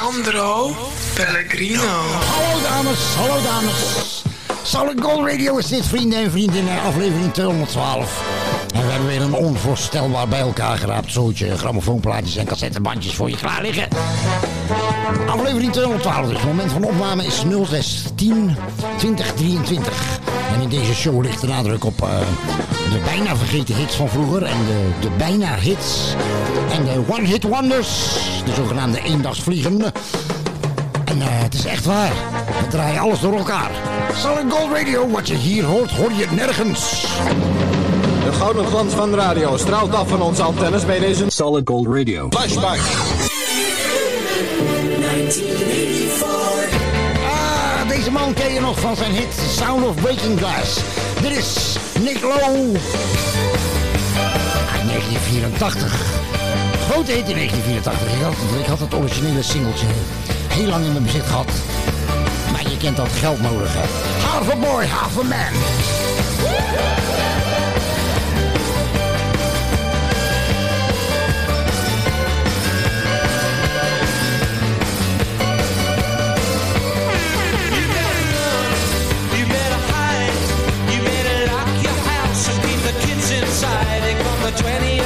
Sandro Pellegrino. Hallo dames, hallo dames. Solid Gold Radio is dit, vrienden en vriendinnen, aflevering 212. Hebben weer een onvoorstelbaar bij elkaar geraapt zootje grammofoonplaatjes en cassettebandjes voor je klaar liggen. Aflevering 212, dus het moment van opname is 06 10 2023. En in deze show ligt de nadruk op eh, de bijna vergeten hits van vroeger en de, de bijna hits en de one-hit wonders, de zogenaamde eendagsvliegen. En eh, het is echt waar. We draaien alles door elkaar. Solid Gold Radio, wat je hier hoort, hoor je nergens. De gouden glans van de radio straalt af van onze antennes bij deze Solid Gold Radio. flashback. 1984. Ah, deze man ken je nog van zijn hit Sound of Breaking Glass. Dit is Nick Lowe. Uit 1984. Grote hit in 1984. Ik had, ik had het originele singeltje heel lang in mijn bezit gehad. Maar je kent dat geld nodig, hè. Half a boy, half a man. 20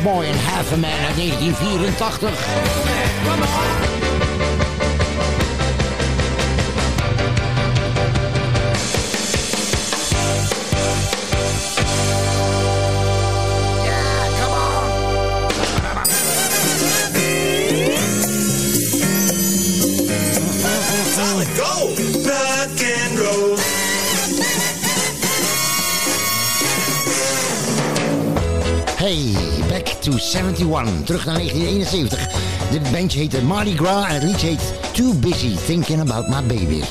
Boy and half man uit 1984. 71. Terug naar 1971. Dit bandje heette Mardi Gras en het liedje heet Too Busy Thinking About My Baby.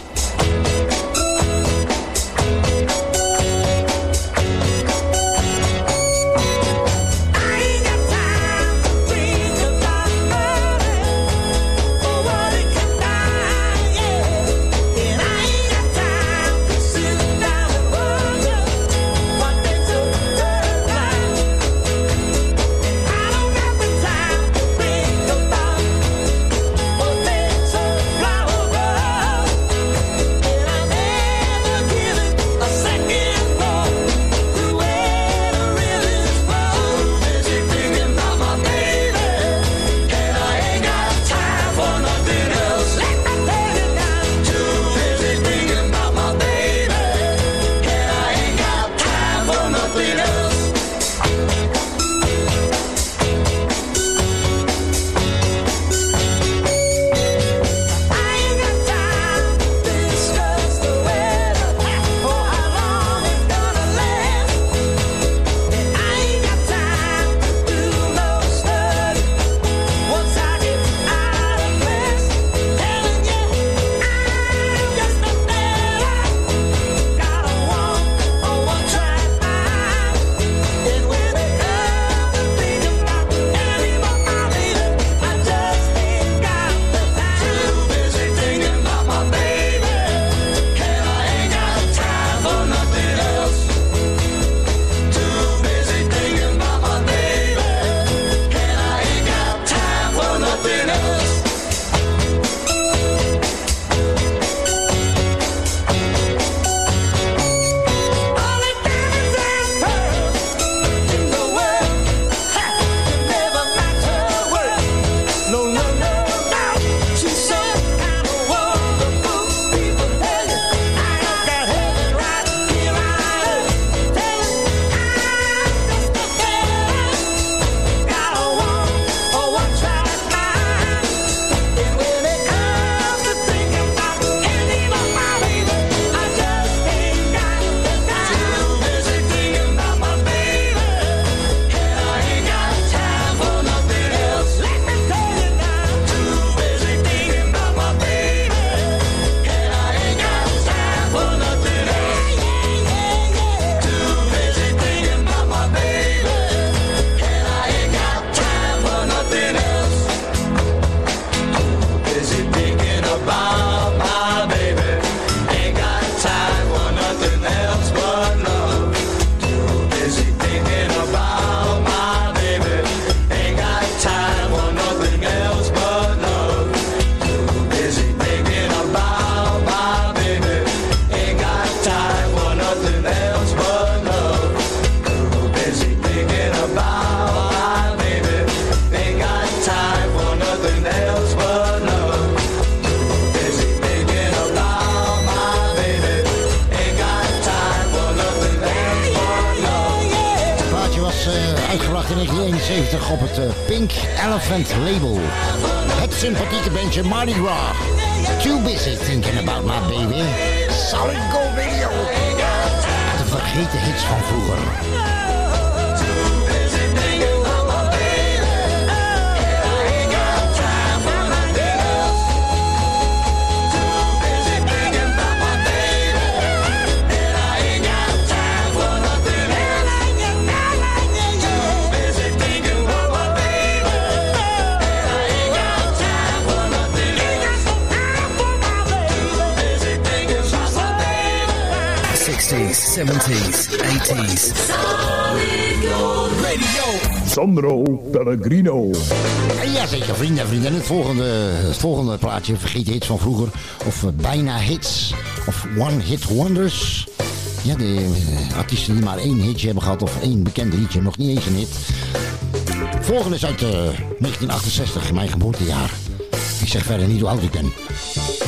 60s, 70s, 80s. Sandro Pellegrino. Ja, zeker, vrienden en vrienden. Het volgende, volgende plaatje, vergeet hits van vroeger. Of eh, bijna hits. Of one hit wonders. Ja, de eh, artiesten die maar één hitje hebben gehad. Of één bekende liedje, nog niet eens een hit. Volgende is uit eh, 1968, mijn geboortejaar. Ik zeg verder niet hoe oud ik ben.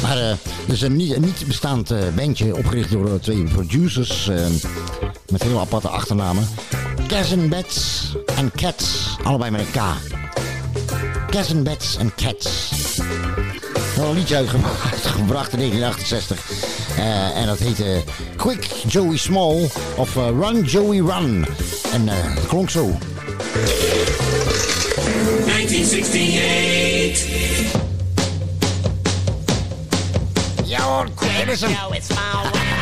Maar uh, is een niet, niet bestaand eh, bandje opgericht door eh, twee producers met heel aparte achternamen. Kazan en Cats, allebei met een K. Kazan en Cats. Wel een liedje uitgebracht in 1968. en dat heette Quick Joey Small of Run Joey Run. En dat klonk zo. 1968 old. It's my way.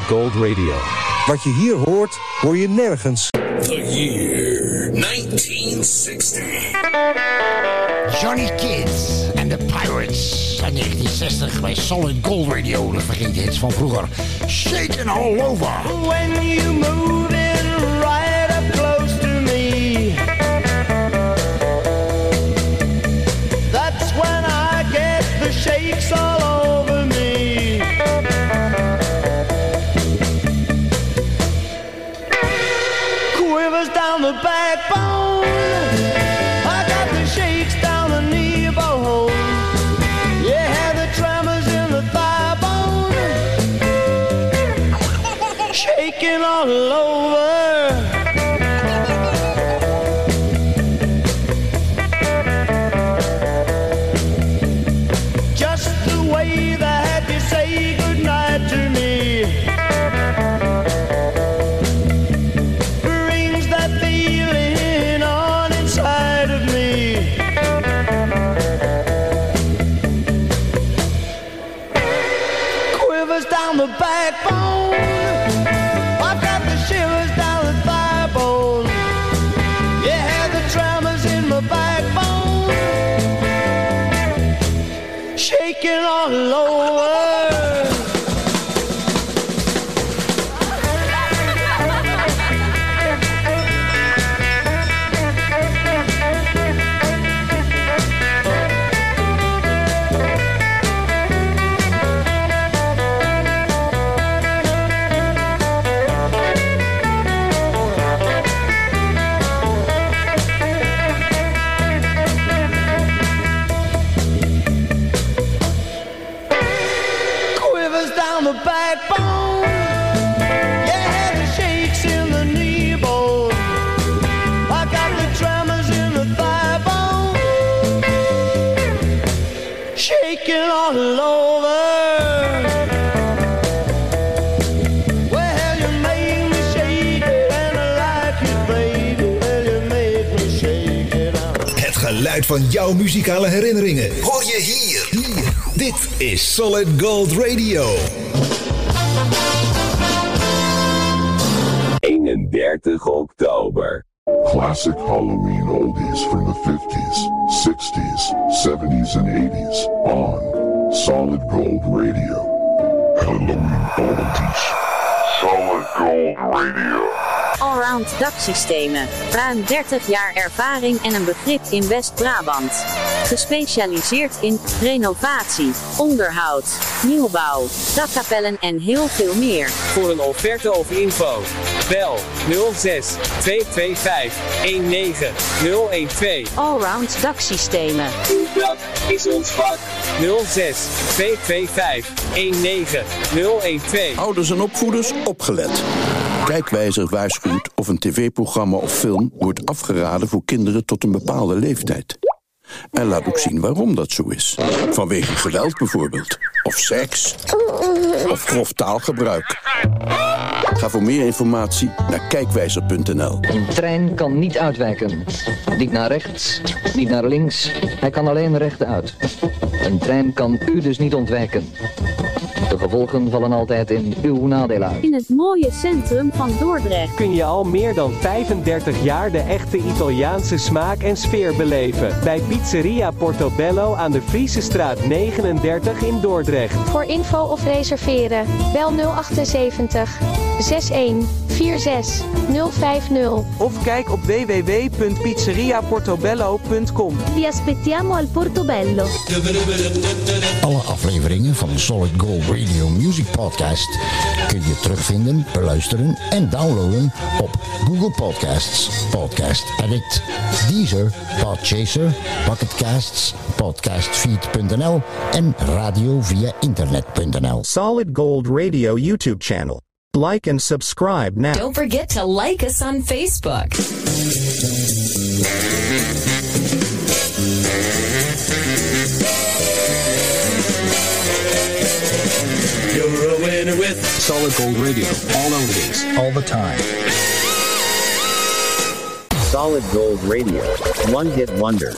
Gold Radio. Wat je hier hoort, hoor je nergens. The year 1960. Johnny Kids and the Pirates. van 1960 bij Solid Gold Radio. De vergeten hits van vroeger. shaking all over. When you move me shake it. Het geluid van jouw muzikale herinneringen hoor je hier. hier. Dit is Solid Gold Radio. 31 oktober. Classic Halloween oldies from the 50s, 60s, 70s, and 80s on Solid Gold Radio. Halloween oldies. Solid Gold Radio. Allround daksystemen. Ruim 30 jaar ervaring en een begrip in West-Brabant. Gespecialiseerd in renovatie, onderhoud, nieuwbouw, dakkapellen en heel veel meer. Voor een offerte of info. Bel 06 225 19012. Allround daksystemen. Dat is ons vak. 06 225 19012. Ouders en opvoeders opgelet. Kijkwijzer waarschuwt of een tv-programma of film wordt afgeraden voor kinderen tot een bepaalde leeftijd. En laat ook zien waarom dat zo is. Vanwege geweld bijvoorbeeld. Of seks. Of grof taalgebruik. Ga voor meer informatie naar kijkwijzer.nl. Een trein kan niet uitwijken. Niet naar rechts, niet naar links. Hij kan alleen rechtuit. Een trein kan u dus niet ontwijken. De gevolgen vallen altijd in uw nadeel uit. In het mooie centrum van Dordrecht. kun je al meer dan 35 jaar de echte Italiaanse smaak en sfeer beleven. Bij Pizzeria Portobello aan de Friese straat 39 in Dordrecht. Voor info of reserveren, bel 078 61 46 050. Of kijk op www.pizzeriaportobello.com. Vi aspettiamo al Portobello. Alle afleveringen van Solid Gold Radio Music Podcast kun je terugvinden, beluisteren en downloaden op Google Podcasts, Podcast Addict, Deezer, Podchaser, Pocketcasts, podcastfeed.nl en radio via internet.nl. Solid Gold Radio YouTube channel. Like and subscribe now. Don't forget to like us on Facebook. Winner with Solid Gold Radio. All oldies, all the time. Solid Gold Radio. One hit wonder.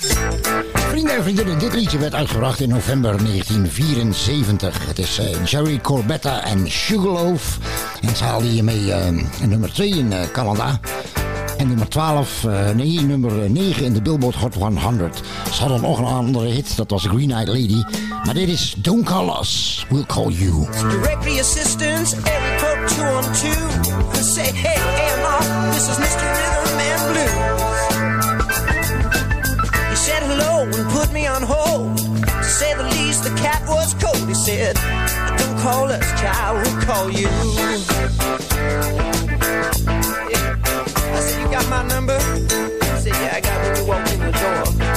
Vrienden en vriendinnen, dit liedje werd uitgebracht in november 1974. Het is eh, Jerry Corbetta en Sugarloaf. En ze haalden hiermee eh, nummer 2 in eh, Canada. En nummer 12, eh, nee, nummer 9 in de Billboard Hot 100. Ze hadden nog een andere hit, dat was Green Eyed Lady. Maar dit is Don't Call Us, We'll Call You. Directory assistance, area code 212. Say, hey, AMR, this is Mr. Rhythm and Blues. He said hello and put me on hold. To say the least, the cat was cold. He said, don't call us, child, we'll call you. I said, you got my number? He said, yeah, I got when you walked in the door.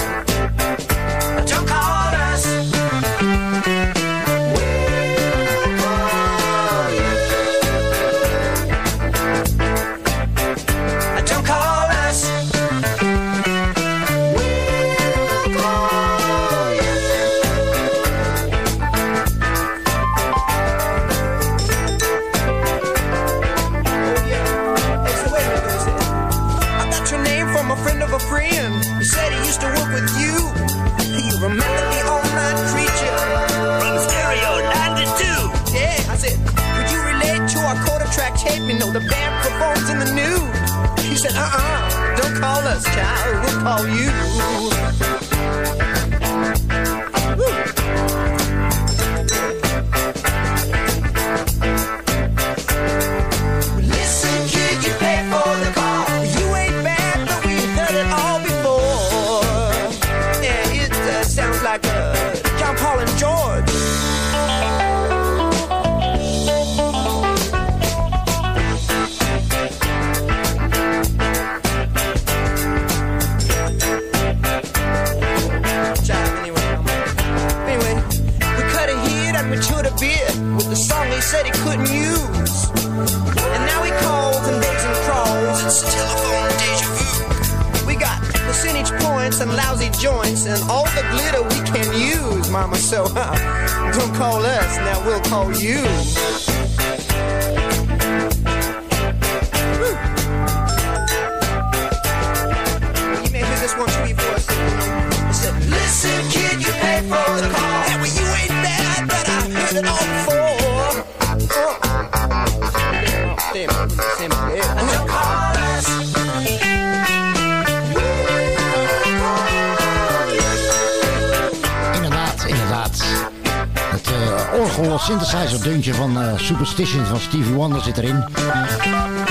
Orgel synthesizer deuntje van eh, Superstition van Stevie Wonder zit erin.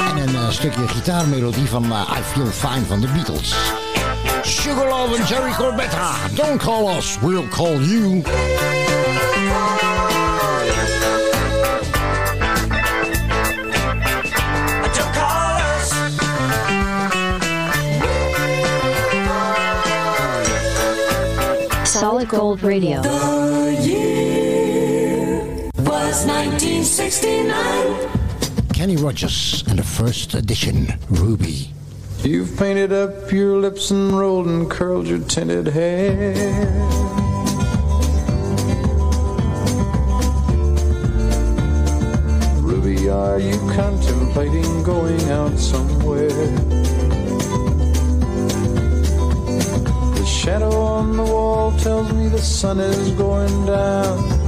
En een eh, stukje gitaarmelodie van eh, I Feel Fine van de Beatles. Sugar Love en Jerry Corbetta. Don't call us, we'll call you. Don't call us. Solid Gold Radio. The year was 1969. Kenny Rogers and the first edition, Ruby. You've painted up your lips and rolled and curled your tinted hair. Ruby, are you contemplating going out somewhere? The shadow on the wall tells me the sun is going down.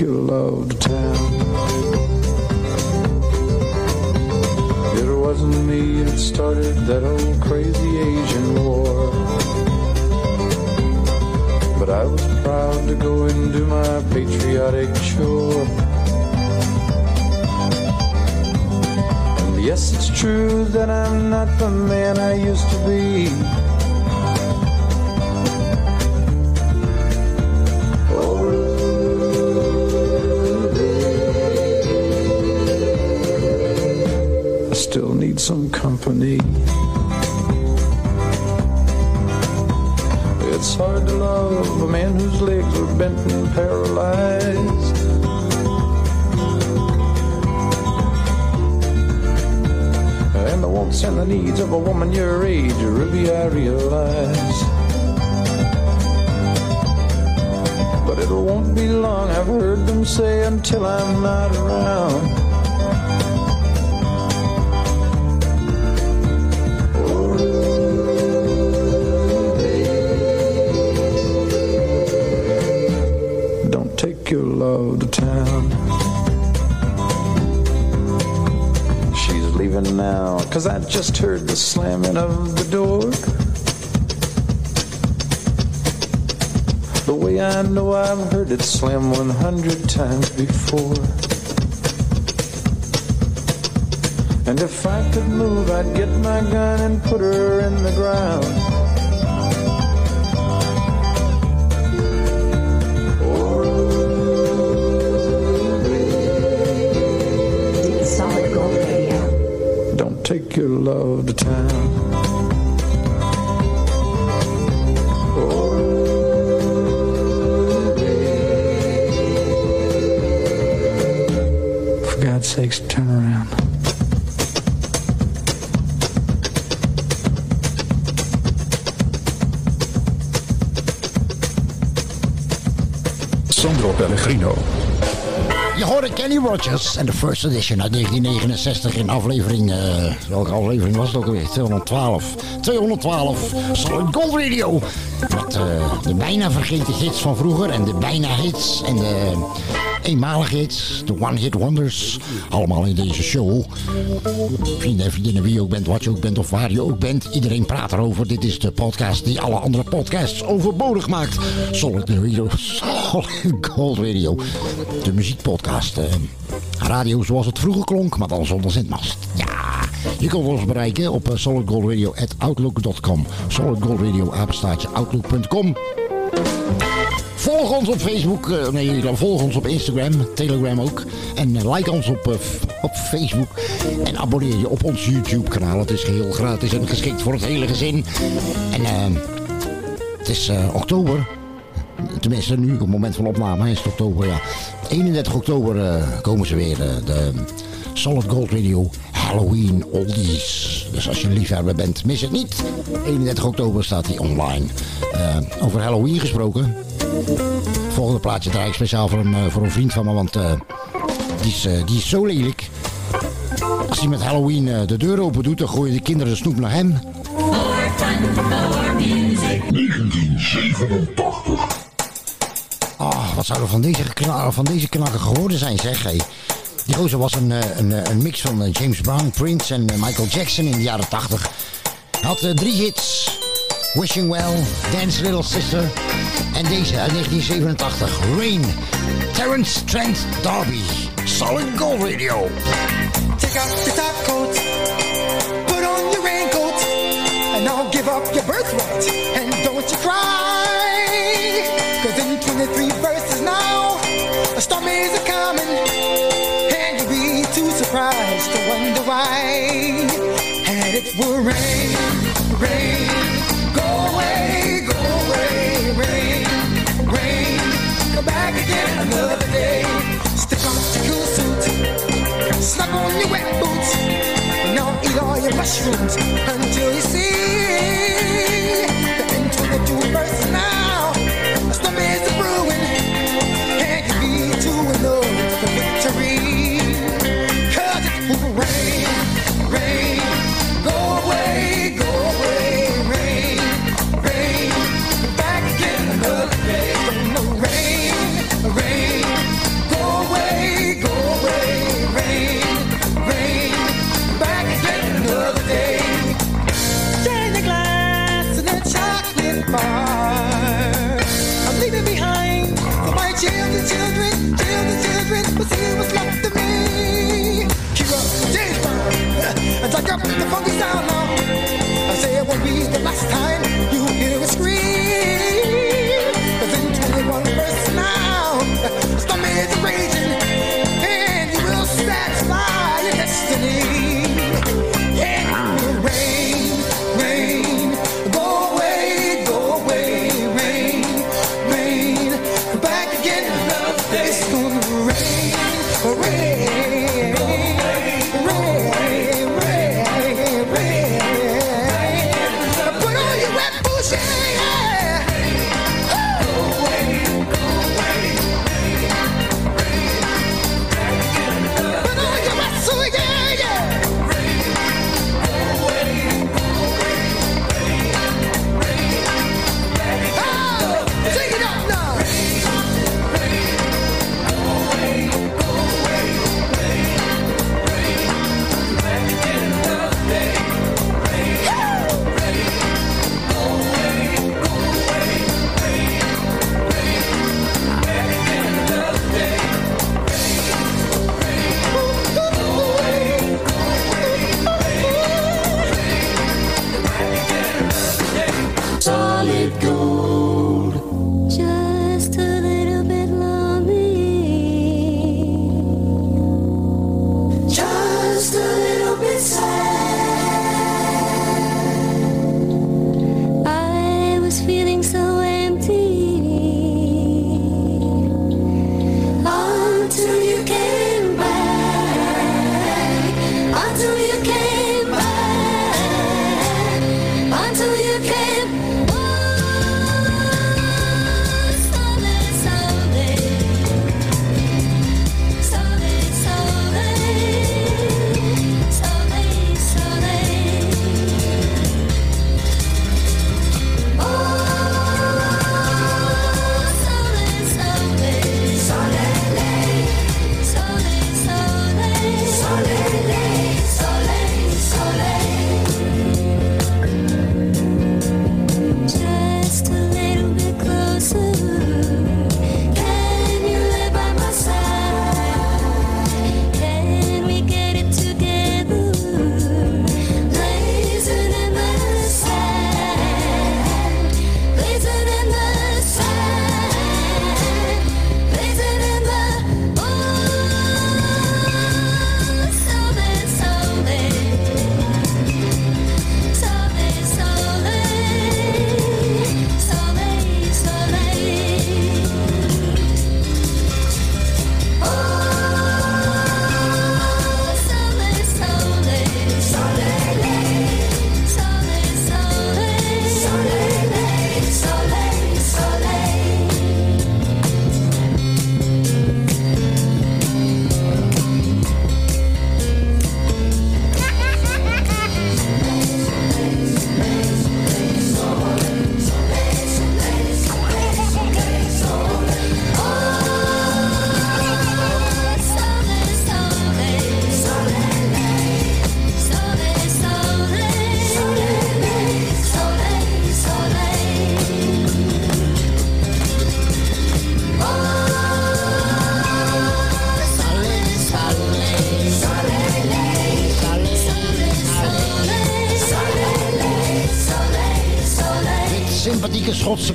Your love to town. It wasn't me that started that old crazy Asian war. But I was proud to go and do my patriotic chore. And yes, it's true that I'm not the man I used to be. Still need some company. It's hard to love a man whose legs are bent and paralyzed. And the wants and the needs of a woman your age, Ruby, I realize. But it won't be long, I've heard them say, until I'm not around. Love to town. She's leaving now, cause I just heard the slamming of the door. The way I know I've heard it slam 100 times before. And if I could move, I'd get my gun and put her in the ground. Your love to town. For God's sakes, turn around. Sandro Pellegrino. Je hoorde Kenny Rogers en de first edition uit 1969 in aflevering... eh, welke aflevering was het ook alweer? 212. 212 Solid Gold Radio. Met eh, de bijna vergeten hits van vroeger en de bijna hits en de eenmalige hits, de one-hit wonders. Allemaal in deze show. Vrienden en vriendinnen, wie je ook bent, wat je ook bent of waar je ook bent. Iedereen praat erover. Dit is de podcast die alle andere podcasts overbodig maakt. Solid Radio, Solid Gold Radio. De muziekpodcast. eh, radio zoals het vroeger klonk, maar dan zonder zendmast. Ja, je kunt ons bereiken op eh, solidgoldradio.outlook.com. Solidgoldradio, apenstaartje, outlook.com. Volg ons op Facebook, eh, nee, volg ons op Instagram, Telegram ook. En eh, like ons op, eh, op Facebook. En abonneer je op ons YouTube kanaal. Het is geheel gratis en geschikt voor het hele gezin. En eh, het is oktober. Tenminste, nu op het moment van opname is het oktober, ja. 31 oktober komen ze weer, de Solid Gold Radio Halloween Oldies. Dus als je een liefhebber bent, mis het niet. 31 oktober staat die online. Over Halloween gesproken. Volgende plaatje draai ik speciaal voor een, eh, voor een vriend van me, want eh, die, is, eh, die is zo lelijk. Als hij met Halloween de deur open doet, dan gooien de kinderen de snoep naar hem. 1987. Ah, wat zou er van deze, van deze knakker geworden zijn, zeg. Hey. Die gozer was een, een, een mix van James Brown, Prince en Michael Jackson in de jaren 80. Hij had drie hits. Wishing Well, Dance Little Sister en deze uit 1987, Rain. Terence Trent D'Arby, Solid Gold Radio. Take off your top coat, put on your raincoat, and now give up your birthright. And don't you cry, cause in 23 verses now, a storm is a coming, and you'll be too surprised to wonder why. And it will rain, rain, on your wet boots. Now eat all your mushrooms until you see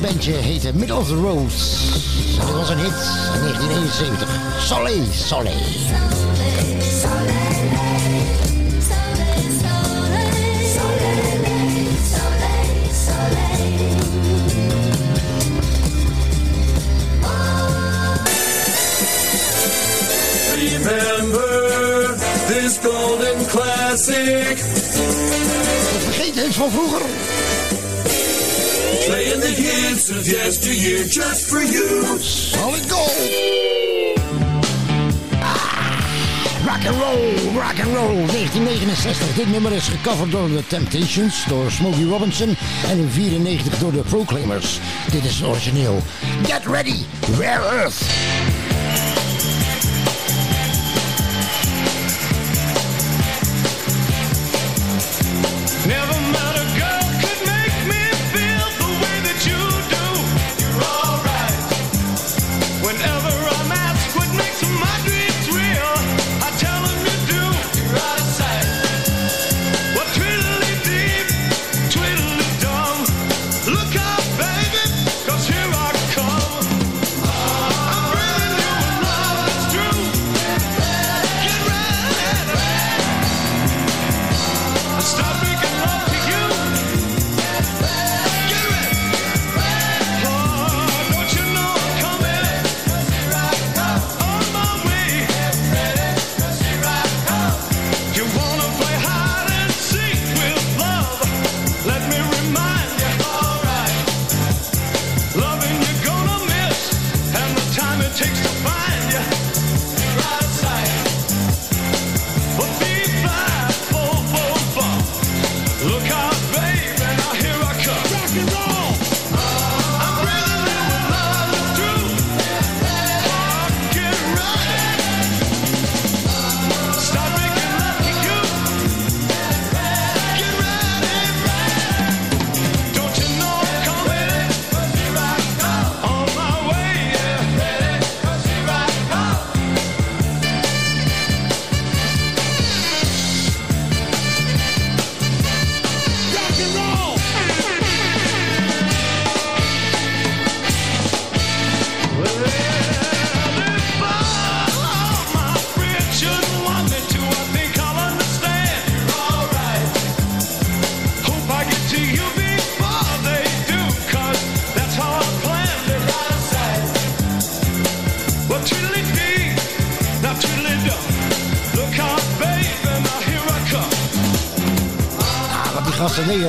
bandje heette Middle of the Road. En dit was een hit in 1971. Soleil, Soleil. Remember this golden classic. Vergeet van vroeger. The hits of yesteryear just for you. Solid gold. Rock and roll, rock and roll, 1969. Dit nummer is gecoverd door The Temptations, door Smokey Robinson en in 94 door de Proclaimers. Dit is origineel. Get ready, Rare Earth.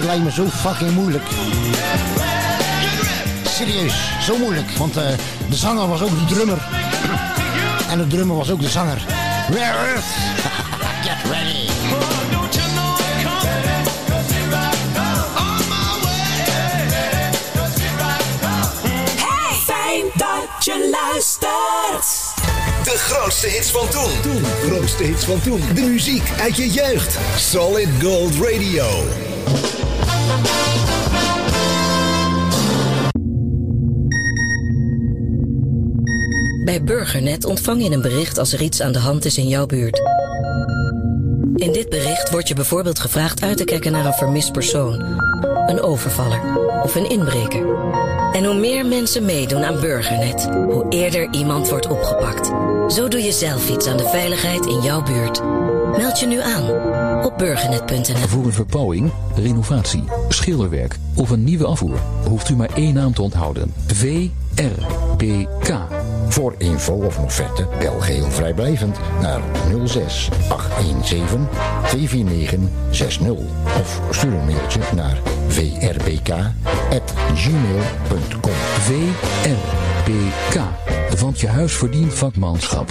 Dat lijkt me zo fucking moeilijk. Serieus, zo moeilijk. Want eh, de zanger was ook de drummer. En de drummer was ook de zanger. Rare Earth. Get ready. Hey, fijn dat je luistert. De grootste hits van toen. Toen. Grootste hits van toen. De muziek uit je jeugd. Solid Gold Radio. Burgernet ontvang je een bericht als er iets aan de hand is in jouw buurt. In dit bericht wordt je bijvoorbeeld gevraagd uit te kijken naar een vermist persoon, een overvaller of een inbreker. En hoe meer mensen meedoen aan Burgernet, hoe eerder iemand wordt opgepakt. Zo doe je zelf iets aan de veiligheid in jouw buurt. Meld je nu aan op burgernet.nl. Voor een verbouwing, renovatie, schilderwerk of een nieuwe afvoer hoeft u maar één naam te onthouden. VRBK. Voor info of offerte bel geheel vrijblijvend naar 06 817 249 60 of stuur een mailtje naar vrbk@gmail.com. VRBK. Want je huis verdient vakmanschap.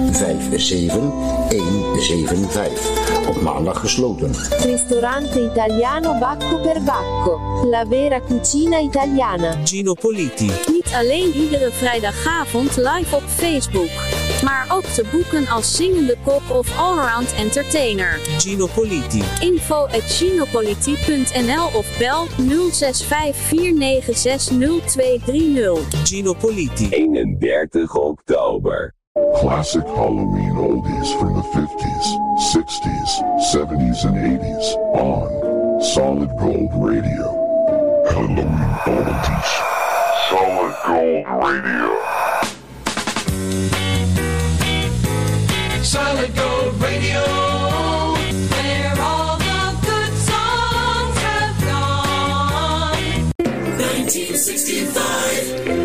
175. Op maandag gesloten. Ristorante Italiano Bacco per Bacco. La vera cucina italiana. Gino Politi. Niet alleen iedere vrijdagavond live op Facebook. Maar ook te boeken als zingende kok of allround entertainer. Gino Politi. Info at ginopoliti.nl of bel 0654960230. Gino Politi. 31 oktober. Classic Halloween oldies from the 50s, 60s, 70s, and 80s on Solid Gold Radio. Halloween oldies. Solid Gold Radio. Solid Gold Radio. Where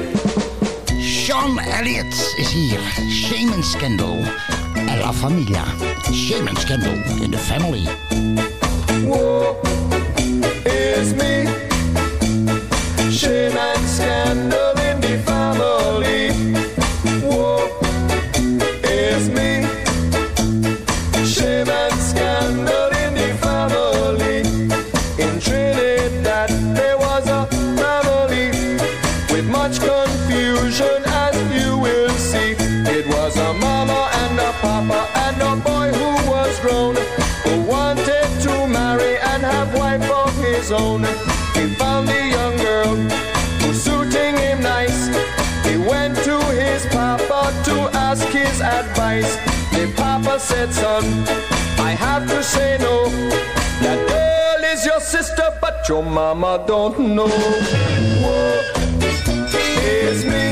all the good songs have gone. 1965. Sean Elliott is hier. Shaman Scandal. En La Familia. Shaman Scandal in the family. Whoa, it's me. Son, I have to say no. That girl is your sister, but your mama don't know. Whoa, it's me.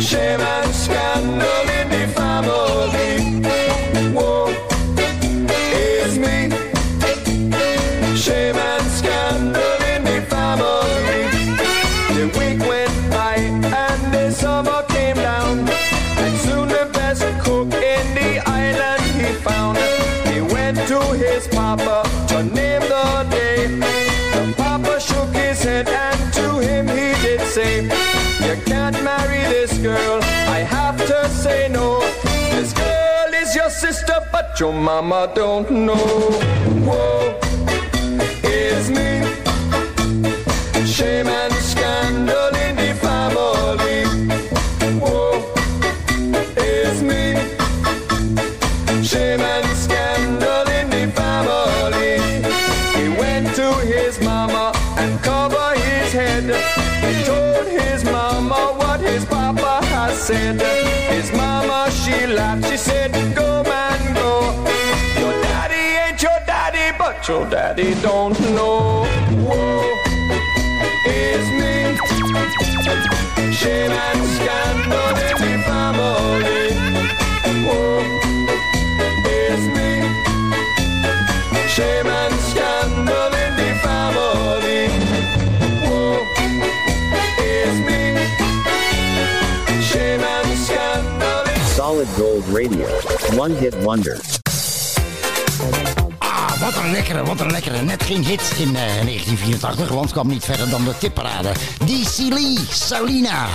Shame your mama don't know. Whoa, it's me. Shame and your daddy don't know. Whoa, it's me. Shame and scandal in the family. Whoa, it's me. Shame and scandal in the family. Whoa, it's me. Shame and scandal Solid Gold Radio. One hit wonder. Een lekkere, wat een lekkere. Net geen hit in eh, 1984, want kwam niet verder dan de tipparade. DC Lee, Salina.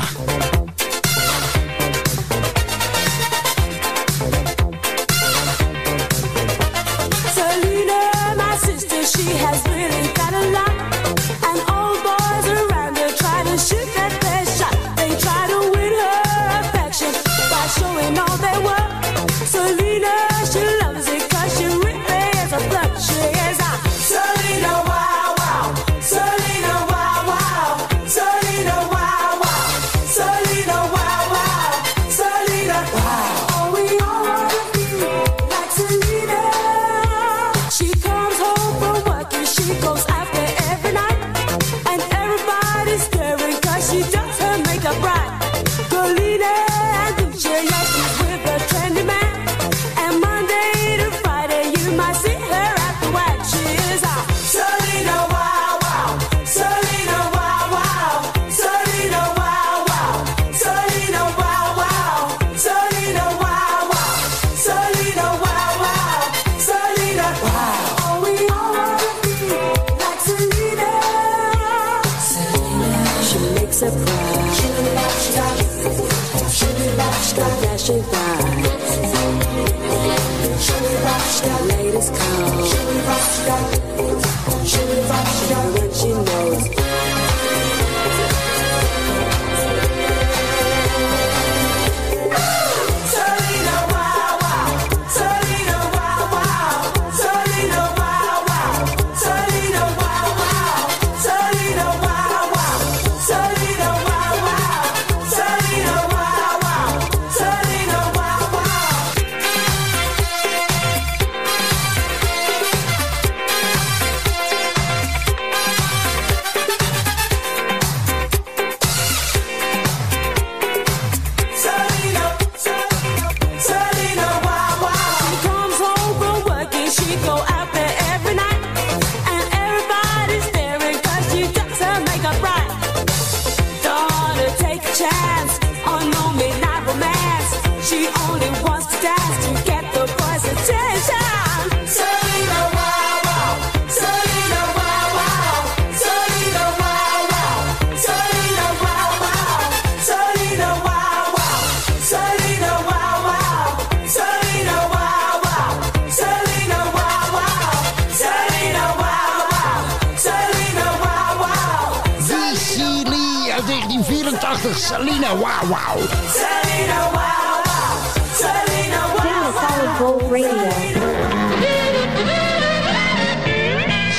Selena, wauw, wauw. Selena, wow, wow. Selena, wow, Dit is Solid Gold Radio.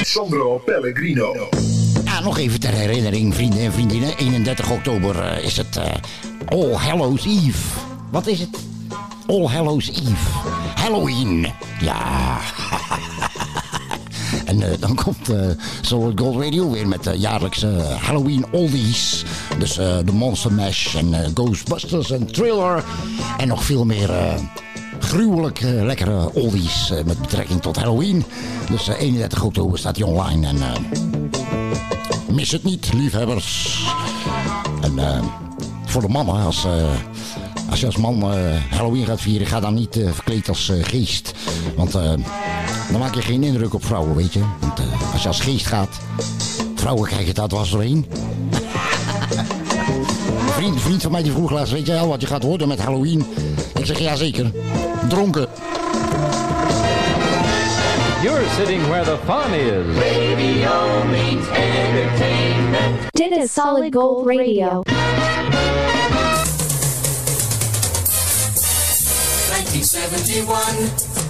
Sandro Pellegrino. Ja, nog even ter herinnering, vrienden en vriendinnen. 31 oktober eh, is het eh, All Hallows Eve. Wat is het? All Hallows Eve. Halloween. Ja. En eh, dan komt eh Solid Gold Radio weer met de jaarlijkse Halloween oldies. Dus eh, de Monster Mash en eh, Ghostbusters en Thriller. En nog veel meer eh, gruwelijk eh, lekkere oldies eh, met betrekking tot Halloween. Dus eh, 31 oktober staat hij online. En eh, mis het niet, liefhebbers. En eh, voor de mannen, als, eh, als je als man eh, Halloween gaat vieren, ga dan niet eh, verkleed als eh, geest. Want eh, dan maak je geen indruk op vrouwen, weet je. Want eh, als je als geest gaat, vrouwen krijgen dat was doorheen. Een vriend, vriend van mij die vroeg laatst, weet je wel wat je gaat worden met Halloween? Ik zeg, ja zeker. Dronken. You're sitting where the fun is. Radio means entertainment. Dit is Solid Gold Radio. 1971.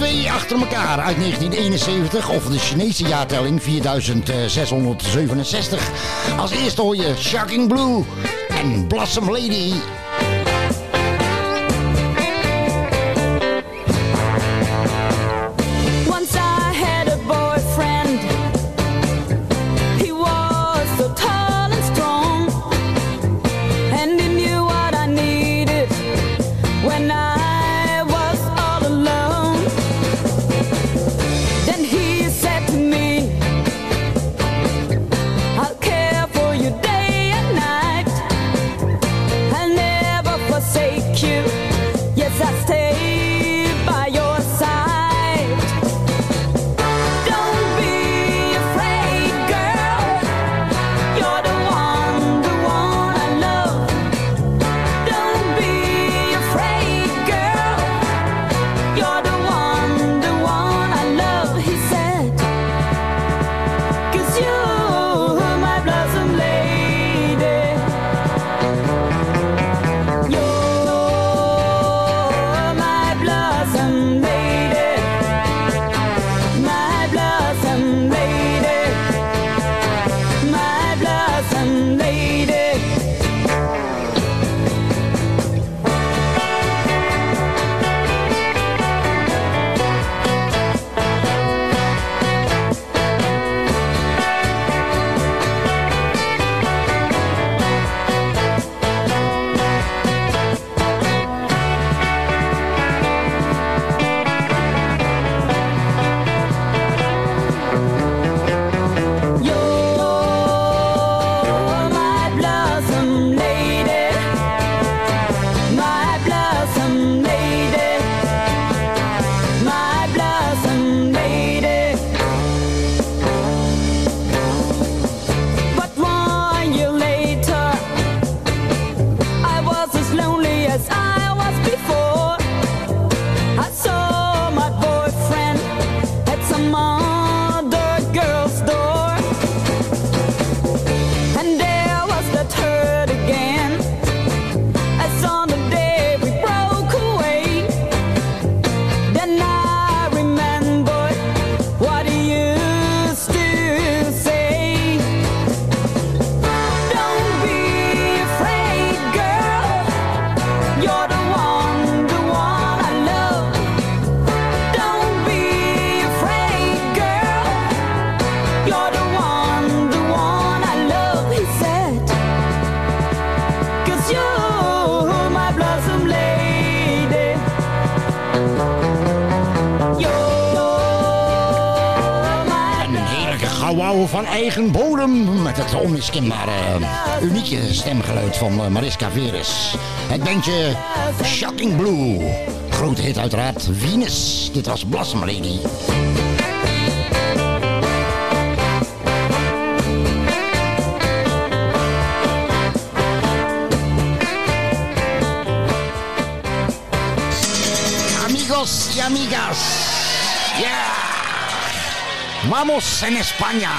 Twee achter elkaar uit 1971, of de Chinese jaartelling 4667. Als eerste hoor je Shocking Blue en Blossom Lady. van eh, Mariska Veres. Het bandje Shocking Blue. Grote hit uiteraard, Venus. Dit was Blossom Lady. Amigos y amigas. Yeah! Vamos en España.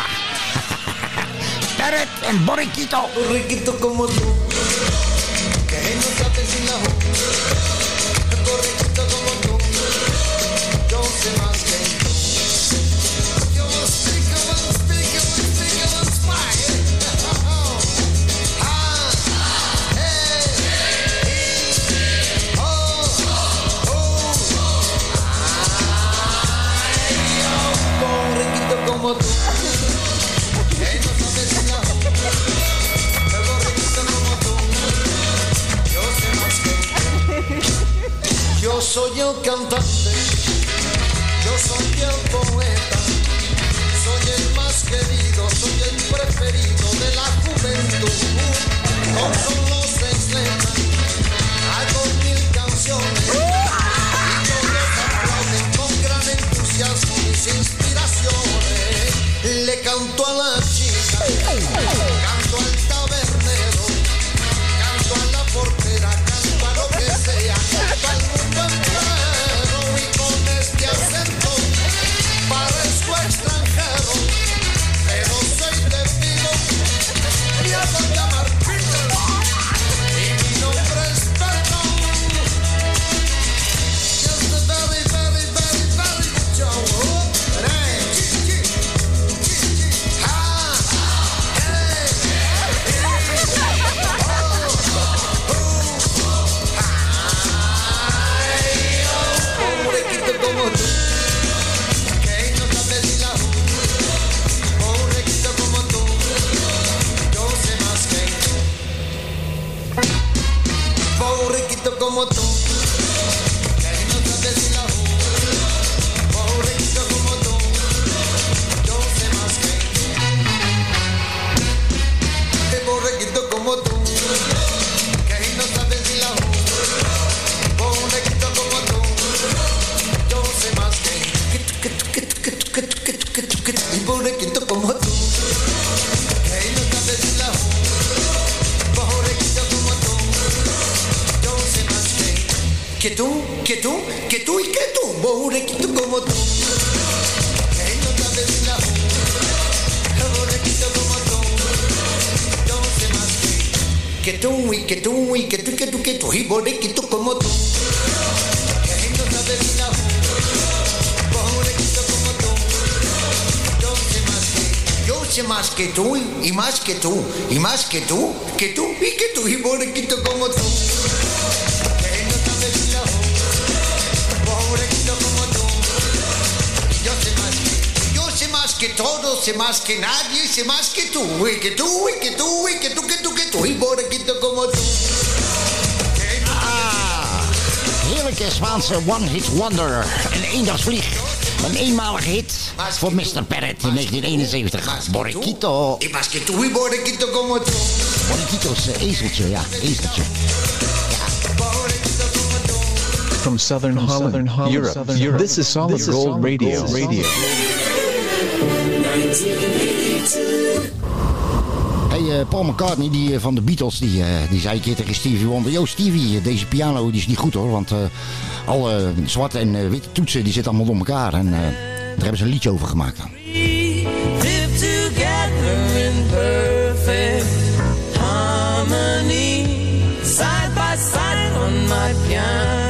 Peret en Borriquito. Borriquito como tú. Yeah. soy el cantante, yo soy el poeta, soy el más querido, soy el preferido de la juventud. Con solo seis letras, hago mil canciones y todos aplauden con gran entusiasmo mis inspiraciones. Le canto a la que nadie se más que tú, y que tú, y que tú, y que tú, que tú, que tú, y borrequito como tú. Ah, heerlijke Spaanse one-hit wonder. Een eendagsvlieg. Een eenmalige hit voor Mr. Perret in 1971. Borrequito. Y más que tú, y borrequito como tú. Borrequito is uh, ezeltje, ja, ezeltje. From Southern Holland, Europe, This is Solid Gold Radio. radio. Hey, uh, Paul McCartney die, eh, van de Beatles die, eh, die zei een keer tegen Stevie Wonder... Yo Stevie, deze piano die is niet goed hoor. Want alle zwarte en witte toetsen die zitten allemaal door elkaar. En daar hebben ze een liedje over gemaakt dan. Side by side on my piano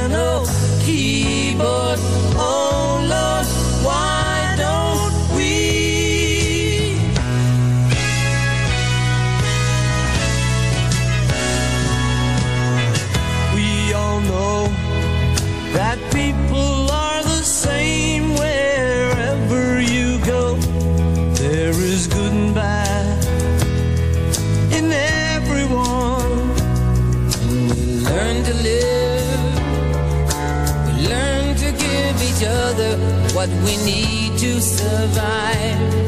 we need to survive.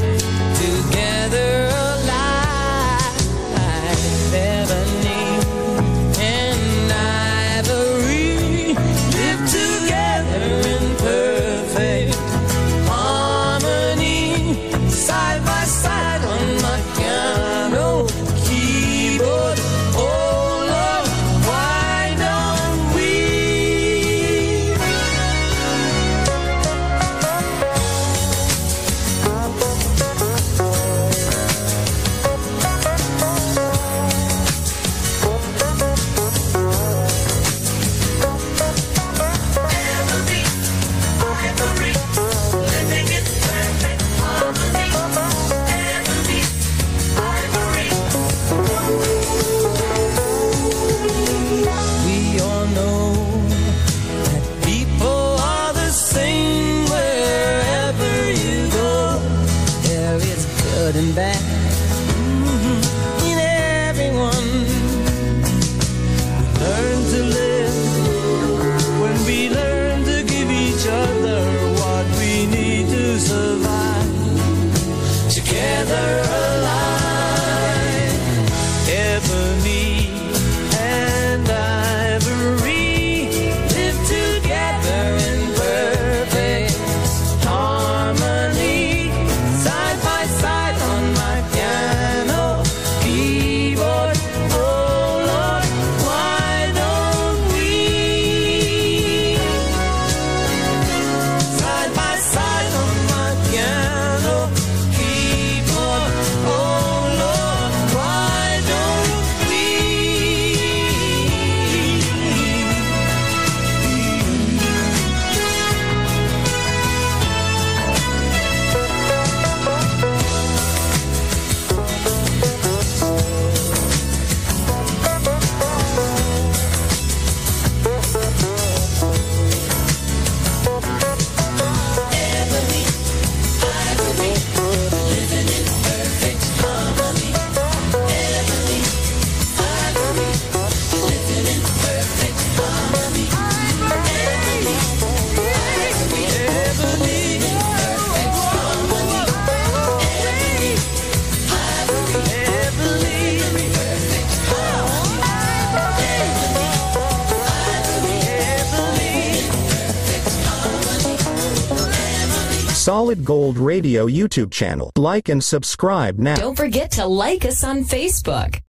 Solid Gold Radio YouTube channel. Like and subscribe now. Don't forget to like us on Facebook.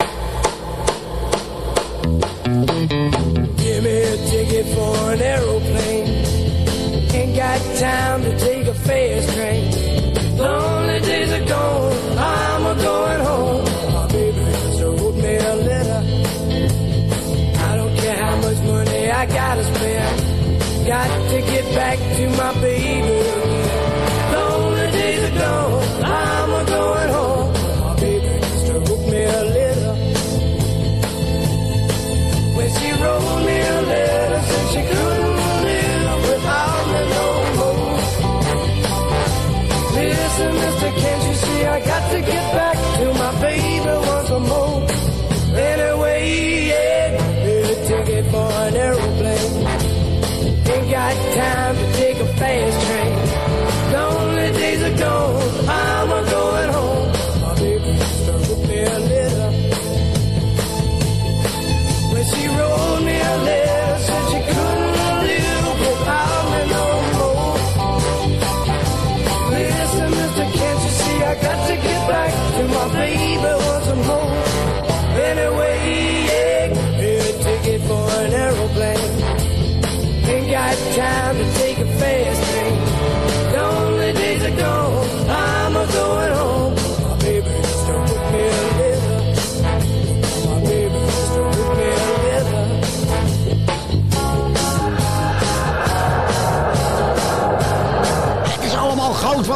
Give me a ticket for an aeroplane. Ain't got time to take a fast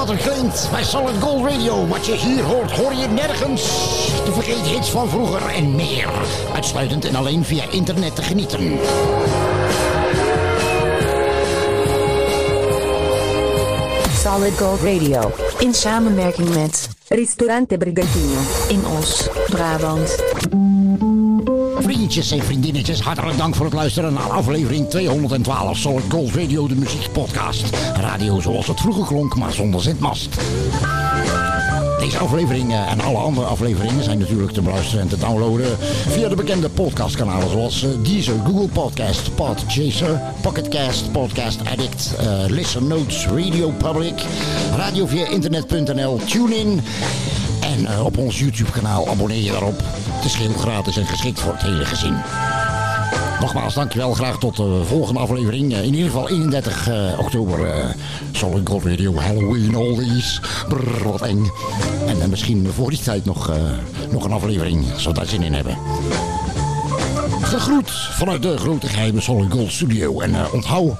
er klinkt bij Solid Gold Radio. Wat je hier hoort, hoor je nergens. De vergeet hits van vroeger en meer. Uitsluitend en alleen via internet te genieten. Solid Gold Radio. In samenwerking met Ristorante Brigantino. In Os, Brabant. Vriendjes en vriendinnetjes, hartelijk dank voor het luisteren naar aflevering 212 Solid Gold Radio, de muziekpodcast. Radio zoals het vroeger klonk, maar zonder zendmast. Deze aflevering eh, en alle andere afleveringen zijn natuurlijk te beluisteren en te downloaden via de bekende podcastkanalen zoals eh, Deezer, Google Podcast, Podchaser, Pocketcast, Podcast Addict, eh, Listen Notes, Radio Public, radio via internet.nl, TuneIn en op ons YouTube kanaal abonneer je daarop. Is geheel gratis en geschikt voor het hele gezin. Nogmaals, dankjewel. Graag tot de volgende aflevering. Eh, In ieder geval 31 eh, oktober. eh Solid Gold Radio, Halloween, oldies. Brrr, wat eng. En eh, misschien voor die tijd nog, eh, nog een aflevering, we daar zin in hebben. Gegroet vanuit de grote geheime Solid Gold Studio. En eh, onthoud,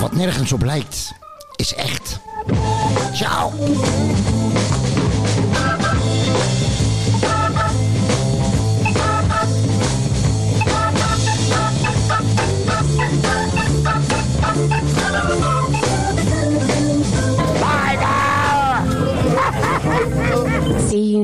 wat nergens op lijkt, is echt. Ciao.